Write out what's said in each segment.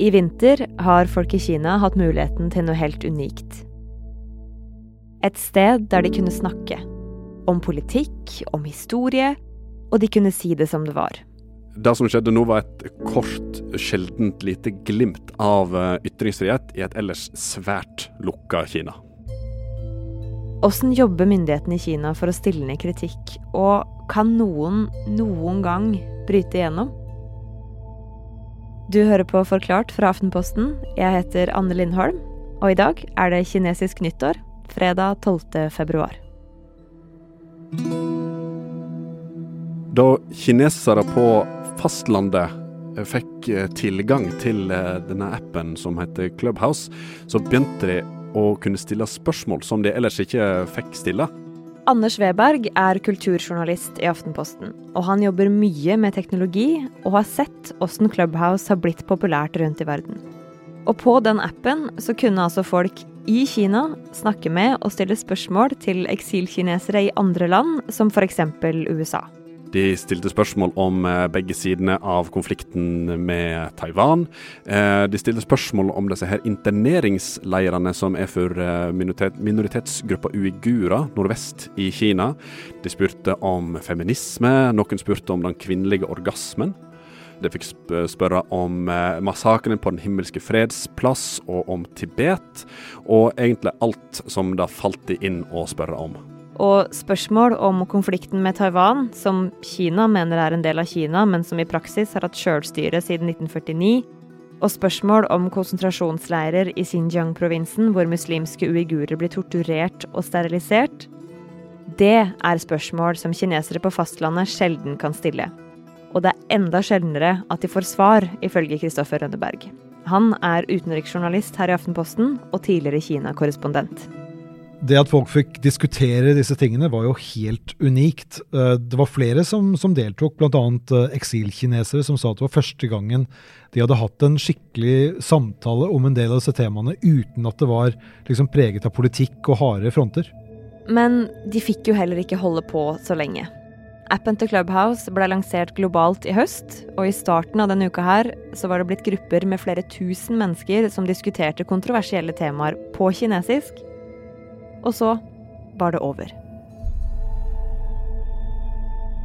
I vinter har folk i Kina hatt muligheten til noe helt unikt. Et sted der de kunne snakke. Om politikk, om historie, og de kunne si det som det var. Det som skjedde nå, var et kort, sjeldent lite glimt av eh, ytringsfrihet i et ellers svært lukka Kina. Åssen jobber myndighetene i Kina for å stille ned kritikk, og kan noen noen gang bryte igjennom? Du hører på Forklart fra Aftenposten. Jeg heter Anne Lindholm, og i dag er det kinesisk nyttår, fredag 12. februar. Da kinesere på fastlandet fikk eh, tilgang til eh, denne appen som heter Clubhouse, så begynte de å kunne stille spørsmål som de ellers ikke fikk stille. Anders Weberg er kulturjournalist i Aftenposten, og han jobber mye med teknologi og har sett åssen Clubhouse har blitt populært rundt i verden. Og på den appen så kunne altså folk i Kina snakke med og stille spørsmål til eksilkinesere i andre land, som f.eks. USA. De stilte spørsmål om eh, begge sidene av konflikten med Taiwan. Eh, de stilte spørsmål om disse her interneringsleirene som er for eh, minoritet, minoritetsgruppa uigurer nordvest i Kina. De spurte om feminisme, noen spurte om den kvinnelige orgasmen. De fikk spørre om massakren på Den himmelske fredsplass og om Tibet, og egentlig alt som da falt de inn å spørre om. Og spørsmål om konflikten med Taiwan, som Kina mener er en del av Kina, men som i praksis har hatt sjølstyre siden 1949, og spørsmål om konsentrasjonsleirer i Xinjiang-provinsen hvor muslimske uigurer blir torturert og sterilisert, det er spørsmål som kinesere på fastlandet sjelden kan stille. Og det er enda sjeldnere at de får svar, ifølge Kristoffer Rønneberg. Han er utenriksjournalist her i Aftenposten og tidligere Kina-korrespondent. Det at folk fikk diskutere disse tingene, var jo helt unikt. Eh, det var flere som, som deltok, bl.a. Eh, eksilkinesere, som sa at det var første gangen de hadde hatt en skikkelig samtale om en del av disse temaene uten at det var liksom preget av politikk og harde fronter. Men de fikk jo heller ikke holde på så lenge. Appen til Clubhouse ble lansert globalt i høst, og i starten av denne uka her så var det blitt grupper med flere tusen mennesker som diskuterte kontroversielle temaer på kinesisk og så var det over.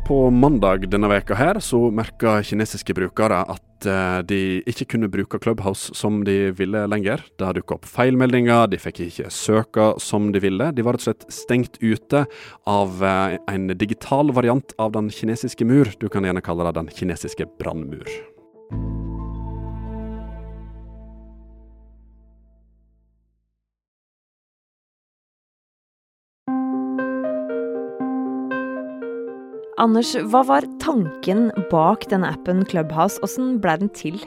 På mandag denne veka her så merka kinesiske brukere at eh, de ikke kunne bruke Clubhouse som de ville lenger. Det dukka opp feilmeldinger, de fikk ikke søke som de ville. De var rett og slett stengt ute av eh, en digital variant av den kinesiske mur. Du kan gjerne kalle det den kinesiske brannmur. Anders, hva var tanken bak denne appen Clubhouse? Hvordan ble den til?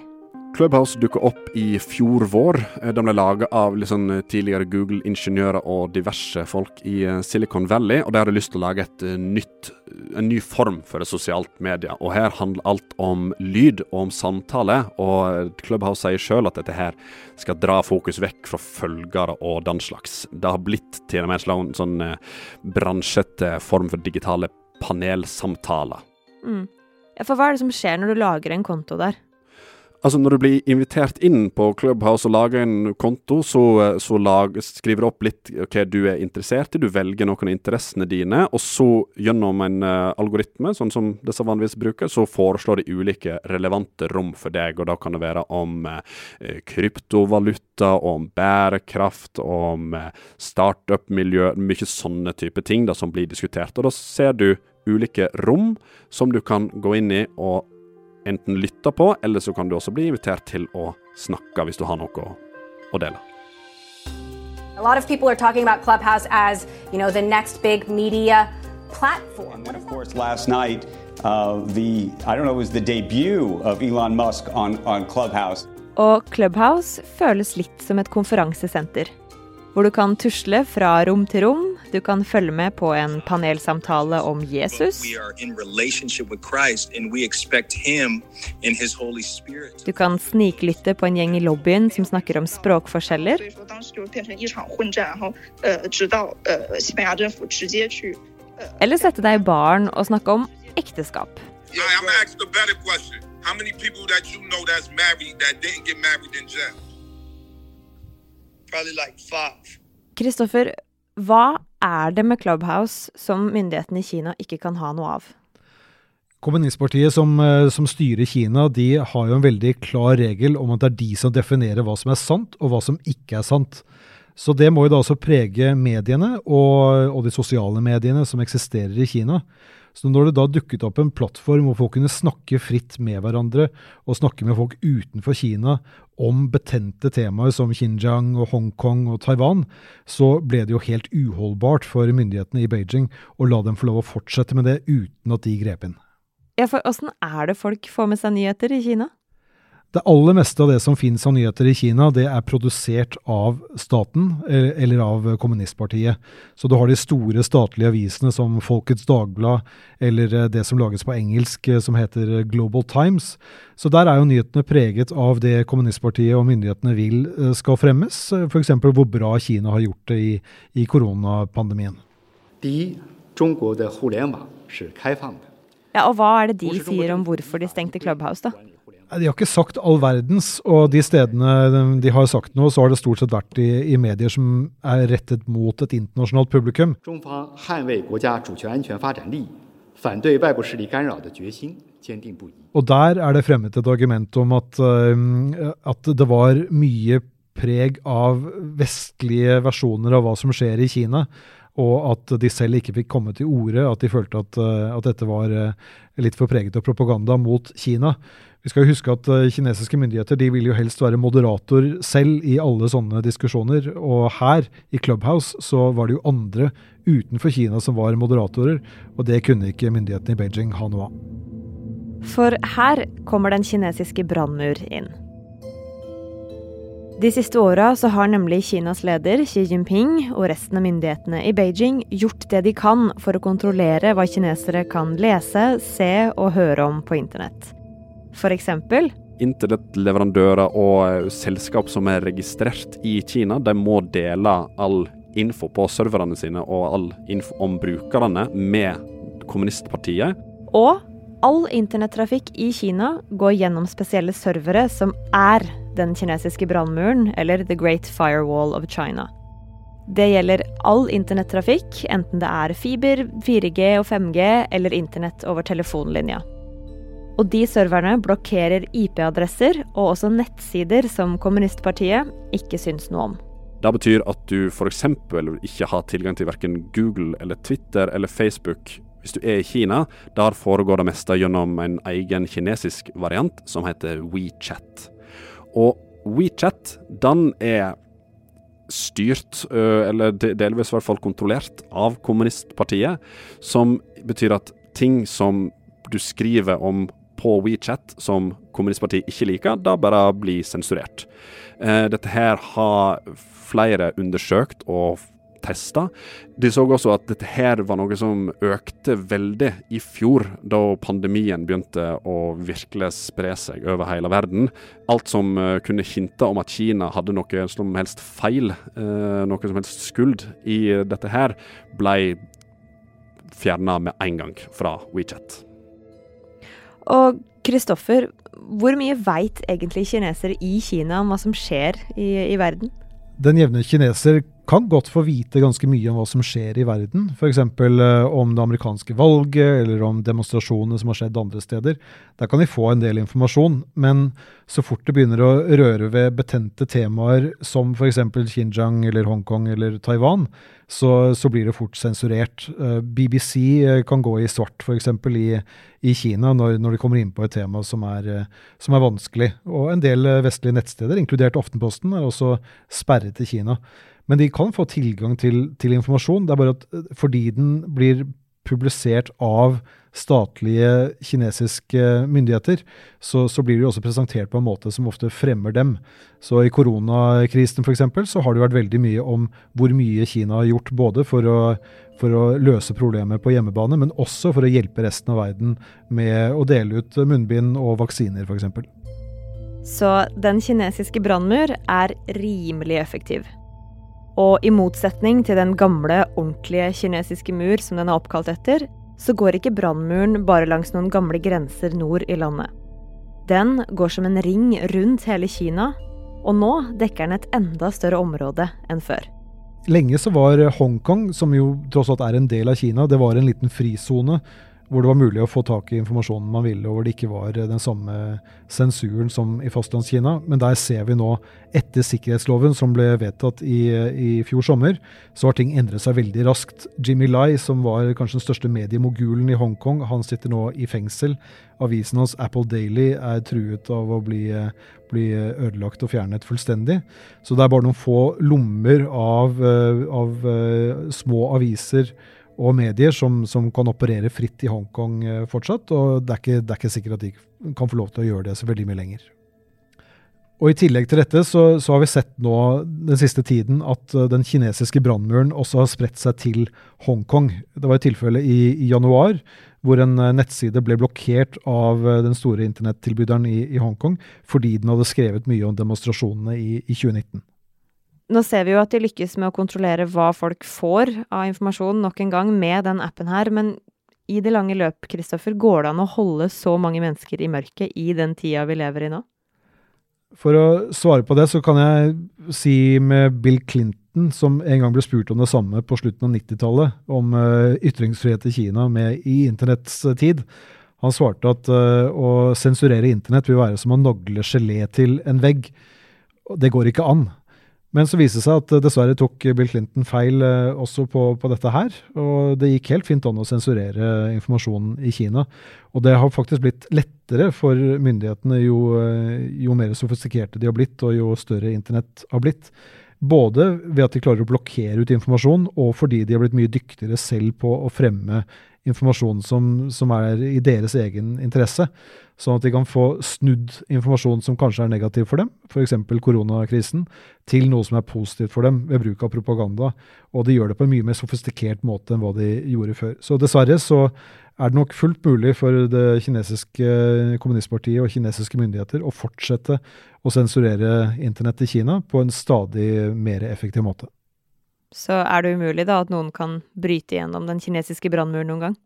Clubhouse dukka opp i fjor vår. Den ble laga av liksom tidligere Google-ingeniører og diverse folk i eh, Silicon Valley. og De hadde lyst til å lage eh, nytt, en ny form for et sosialt medie. Og Her handler alt om lyd og om samtale. og Clubhouse sier sjøl at dette her skal dra fokus vekk fra følgere og den slags. Det har blitt til og med en sånn bransjete form for digitale panelsamtaler. Mm. Ja, for hva er det som skjer når du lager en konto der? Altså Når du blir invitert inn på Clubhouse og lager en konto, så, så lag, skriver du opp litt hva du er interessert i. Du velger noen av interessene dine, og så gjennom en uh, algoritme, sånn som disse vanligvis bruker, så foreslår de ulike relevante rom for deg. og Da kan det være om uh, kryptovaluta, om bærekraft, om uh, startup-miljø, mye sånne type ting da, som blir diskutert. Og Da ser du ulike rom som du kan gå inn i og enten lytte på, eller så kan du også bli invitert til å snakke hvis du har noe å, dele. A lot of people are talking about Clubhouse as, you know, the next big media platform. And then, of course, last night, uh, the I don't know, it was the debut of Elon Musk on, on Clubhouse. Og Clubhouse føles litt som et konferansesenter hvor du kan tusle fra rom til rom. Du kan følge med på en panelsamtale om Jesus. Du kan sniklytte på en gjeng i lobbyen som snakker om språkforskjeller. Eller sette deg i baren og snakke om ekteskap. How many people that you know that's married that didn't get married in jail? Probably like five. Kristoffer, hva er det med Clubhouse som myndighetene i Kina ikke kan ha noe av? Kommunistpartiet som, eh, som, styrer Kina, de har jo en veldig klar regel om at det er de som definerer hva som er sant, og hva som ikke er sant. Så det må jo da også prege mediene og, og de sosiale mediene som eksisterer i Kina. Så når det da dukket opp en plattform hvor folk kunne snakke fritt med hverandre, og snakke med folk utenfor Kina om betente temaer som Xinjiang og Hongkong og Taiwan, så ble det jo helt uholdbart for myndighetene i Beijing å la dem få lov å fortsette med det uten at de grep inn. Ja, for åssen er det folk får med seg nyheter i Kina? Det aller meste av det som finnes av nyheter i Kina, det er produsert av staten eller av kommunistpartiet. Så du har de store statlige avisene som Folkets Dagblad eller eh, det som lages på engelsk eh, som heter Global Times. Så der er jo nyhetene preget av det kommunistpartiet og myndighetene vil eh, skal fremmes, f.eks. hvor bra Kina har gjort det i, i koronapandemien. Ja, og hva er det de sier om hvorfor de stengte Clubhouse, da? De har ikke sagt all verdens, og de stedene de har sagt noe, så har det stort sett vært i, i medier som er rettet mot et internasjonalt publikum. Og der er det fremmet et argument om at, uh, at det var mye preg av vestlige versjoner av hva som skjer i Kina og at de selv ikke fikk komme til orde, at de følte at, eh, at, dette var eh, litt for preget av propaganda mot Kina. Vi skal huske at uh, kinesiske myndigheter de vil jo helst være moderator selv i alle sånne diskusjoner. Og her, i Clubhouse, så var det jo andre utenfor Kina som var moderatorer, og det kunne ikke myndighetene i Beijing ha noe av. For her kommer den kinesiske brannmur inn. De siste åra så har nemlig Kinas leder Xi Jinping og resten av myndighetene i Beijing gjort det de kan for å kontrollere hva kinesere kan lese, se og høre om på internett. Eksempel Internettleverandører og selskap som er registrert i Kina, de må dele all info på serverne sine og all info om brukerne med kommunistpartiet. Og all internettrafikk i Kina går gjennom spesielle servere som er den kinesiske brannmuren, eller The Great Firewall of China. Det gjelder all internettrafikk, enten det er fiber, 4G og 5G eller internett over telefonlinja. Og de serverne blokkerer IP-adresser og også nettsider som kommunistpartiet ikke syns noe om. Det betyr at du f.eks. ikke har tilgang til verken Google eller Twitter eller Facebook hvis du er i Kina. Der foregår det meste gjennom en egen kinesisk variant som heter WeChat. Og WeChat, den er styrt, eller delvis i hvert fall kontrollert, av kommunistpartiet. Som betyr at ting som du skriver om på WeChat som kommunistpartiet ikke liker, da bare blir sensurert. Dette her har flere undersøkt og testa. De så også at dette her var noe som økte veldig i fjor, da pandemien begynte å virkelig spre seg over hele verden. Alt som uh, kunne hinte om at Kina hadde noe som helst feil, uh, noe som helst skuld i dette her, ble fjerna med en gang fra WeChat. Og Kristoffer, hvor mye veit egentlig kinesere i Kina om hva som skjer i, i verden? Den jevne kineser kan godt få vite ganske mye om hva som skjer i verden. F.eks. Eh, om det amerikanske valget, eller om demonstrasjoner som har skjedd andre steder. Der kan de få en del informasjon, men så fort det begynner å røre ved betente temaer som f.eks. Xinjiang eller Hongkong eller Taiwan, så, så, blir det fort sensurert. Eh, BBC eh, kan gå i svart f.eks. I, i Kina når, når, de kommer inn på et tema som er, som er vanskelig. Og en del vestlige nettsteder, inkludert Aftenposten, er også sperret i Kina. Men de kan få tilgang til, til, informasjon. Det er bare at eh, fordi den blir publisert av statlige kinesiske myndigheter, så, så blir de også presentert på en måte som ofte fremmer dem. Så i koronakrisen f.eks. så har det vært veldig mye om hvor mye Kina har gjort både for å, for å løse problemet på hjemmebane, men også for å hjelpe resten av verden med å dele ut munnbind og vaksiner f.eks. Så den kinesiske brannmur er rimelig effektiv. Og i motsetning til den gamle, ordentlige kinesiske mur som den er oppkalt etter, så går ikke brannmuren bare langs noen gamle grenser nord i landet. Den går som en ring rundt hele Kina, og nå dekker den et enda større område enn før. Lenge så var Hongkong, som jo tross alt er en del av Kina, det var en liten frisone hvor det var mulig å få tak i informasjonen man ville, og hvor det ikke var den samme sensuren som i fastlandskina. Men der ser vi nå, etter sikkerhetsloven som ble vedtatt i, i fjor sommer, så har ting endret seg veldig raskt. Jimmy Lai, som var kanskje den største mediemogulen i Hongkong, han sitter nå i fengsel. Avisen hans Apple Daily er truet av å bli, bli ødelagt og fjernet fullstendig. Så det er bare noen få lommer av, av små aviser og medier som, som, kan operere fritt i Hongkong eh, fortsatt. Og det er, ikke, det er, ikke, sikkert at de kan få lov til å gjøre det så veldig mye lenger. Og I tillegg til dette så, så har vi sett nå den siste tiden at uh, den kinesiske brannmuren også har spredt seg til Hongkong. Det var et tilfelle i, i januar hvor en uh, nettside ble blokkert av den store internettilbyderen i, i Hongkong fordi den hadde skrevet mye om demonstrasjonene i, i 2019. Nå ser vi jo at de lykkes med å kontrollere hva folk får av informasjon nok en gang med den appen her, men i det lange løp, Kristoffer, går det an å holde så mange mennesker i mørket i den tida vi lever i nå? For å svare på det, så kan jeg si med Bill Clinton, som en gang ble spurt om det samme på slutten av 90-tallet, om uh, ytringsfrihet i Kina med, i internetts tid. Han svarte at uh, å sensurere internett vil være som å nagle gelé til en vegg. Det går ikke an. Men så viste det seg at eh, dessverre tok Bill Clinton feil eh, også på, på, dette her. Og det gikk helt fint an å sensurere informasjonen i Kina. Og det har faktisk blitt lettere for myndighetene jo, eh, jo mer sofistikerte de har blitt, og jo større internett har blitt. Både ved at de klarer å blokkere ut informasjon, og fordi de har blitt mye dyktigere selv på å fremme informasjon som, som er i deres egen interesse. Sånn at de kan få snudd informasjon som kanskje er negativ for dem, f.eks. koronakrisen, til noe som er positivt for dem ved bruk av propaganda. Og de gjør det på en mye mer sofistikert måte enn hva de gjorde før. Så dessverre så er det nok fullt mulig for det kinesiske kommunistpartiet og kinesiske myndigheter å fortsette å sensurere internett i Kina på en stadig mer effektiv måte. Så er det umulig da at noen kan bryte gjennom den kinesiske brannmuren noen gang?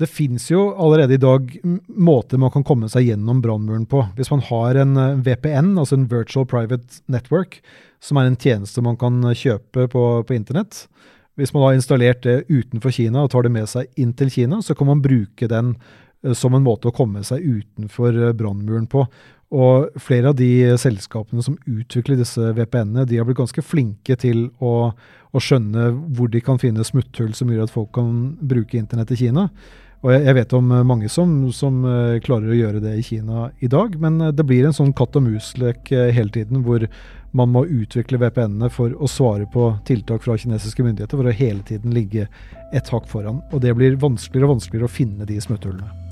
Det fins jo allerede i dag måter man kan komme seg gjennom brannmuren på. Hvis man har en eh, VPN, altså en Virtual Private Network, som er en tjeneste man kan eh, kjøpe på, på internett. Hvis man har installert det utenfor Kina og tar det med seg inn til Kina, så kan man bruke den eh, som en måte å komme seg utenfor brannmuren på. Og flere av de selskapene som utvikler disse VPN-ene, de har blitt ganske flinke til å, å, skjønne hvor de kan finne smutthull som gjør at folk kan bruke internett i Kina. Og jeg, jeg vet om mange som, som, eh, klarer å gjøre det i Kina i dag, men eh, det blir en sånn katt og mus-lek eh, hele tiden, hvor man må utvikle VPN-ene for å svare på tiltak fra kinesiske myndigheter, for å hele tiden ligge et hakk foran. Og det blir vanskeligere og vanskeligere å finne de smutthullene.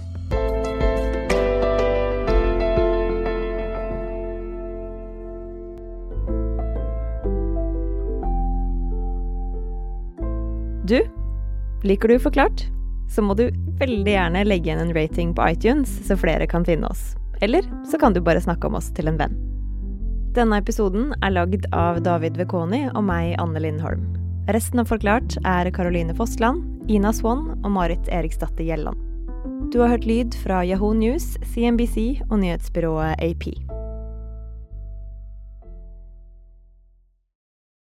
Du, liker du Forklart? Så må du veldig gjerne legge igjen en rating på iTunes, så flere kan finne oss. Eller så kan du bare snakke om oss til en venn. Denne episoden er lagd av David Vekoni og meg, Anne Lindholm. Resten av Forklart er Caroline Fossland, Ina Swann og Marit Eriksdatter Gjelland. Du har hørt lyd fra Yahoo News, CNBC og nyhetsbyrået AP.